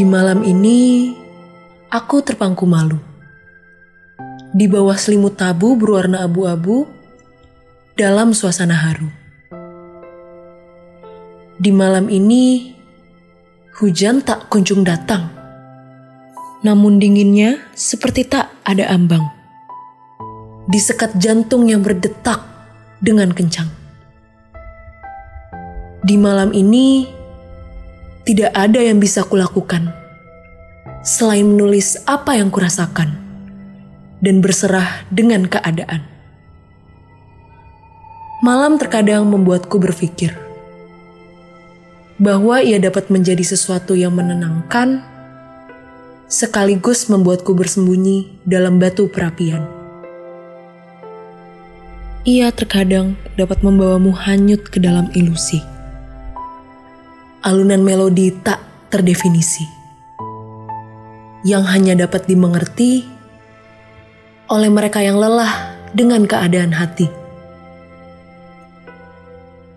Di malam ini, aku terpangku malu. Di bawah selimut tabu berwarna abu-abu, dalam suasana haru. Di malam ini, hujan tak kunjung datang. Namun dinginnya seperti tak ada ambang. Di sekat jantung yang berdetak dengan kencang. Di malam ini, tidak ada yang bisa kulakukan selain menulis apa yang kurasakan dan berserah dengan keadaan. Malam terkadang membuatku berpikir bahwa ia dapat menjadi sesuatu yang menenangkan, sekaligus membuatku bersembunyi dalam batu perapian. Ia terkadang dapat membawamu hanyut ke dalam ilusi alunan melodi tak terdefinisi, yang hanya dapat dimengerti oleh mereka yang lelah dengan keadaan hati.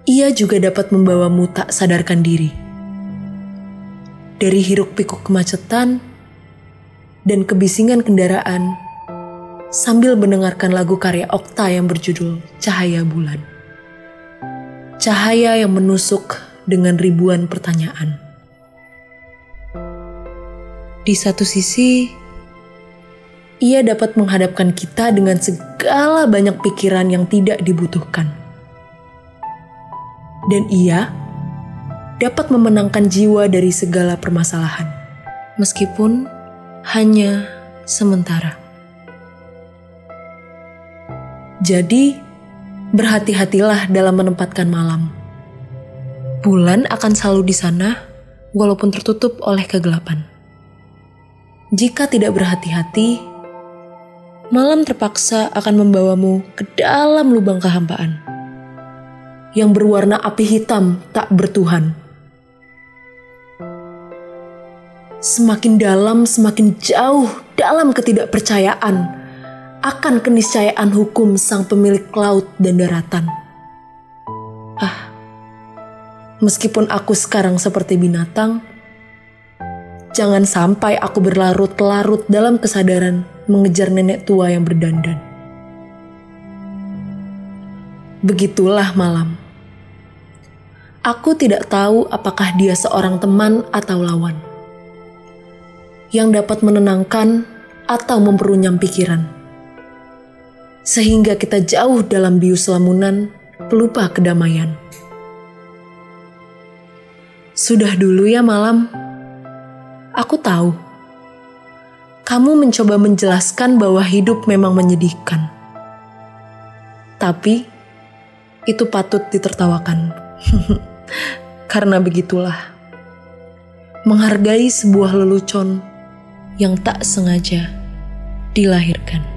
Ia juga dapat membawamu tak sadarkan diri. Dari hiruk pikuk kemacetan dan kebisingan kendaraan sambil mendengarkan lagu karya Okta yang berjudul Cahaya Bulan. Cahaya yang menusuk dengan ribuan pertanyaan. Di satu sisi, ia dapat menghadapkan kita dengan segala banyak pikiran yang tidak dibutuhkan. Dan ia dapat memenangkan jiwa dari segala permasalahan, meskipun hanya sementara. Jadi, berhati-hatilah dalam menempatkan malam Bulan akan selalu di sana, walaupun tertutup oleh kegelapan. Jika tidak berhati-hati, malam terpaksa akan membawamu ke dalam lubang kehampaan yang berwarna api hitam tak bertuhan. Semakin dalam, semakin jauh dalam ketidakpercayaan akan keniscayaan hukum sang pemilik laut dan daratan. Meskipun aku sekarang seperti binatang, jangan sampai aku berlarut-larut dalam kesadaran mengejar nenek tua yang berdandan. Begitulah malam. Aku tidak tahu apakah dia seorang teman atau lawan yang dapat menenangkan atau memperunyam pikiran, sehingga kita jauh dalam bius lamunan pelupa kedamaian. Sudah dulu ya malam. Aku tahu. Kamu mencoba menjelaskan bahwa hidup memang menyedihkan. Tapi itu patut ditertawakan. Karena begitulah. Menghargai sebuah lelucon yang tak sengaja dilahirkan.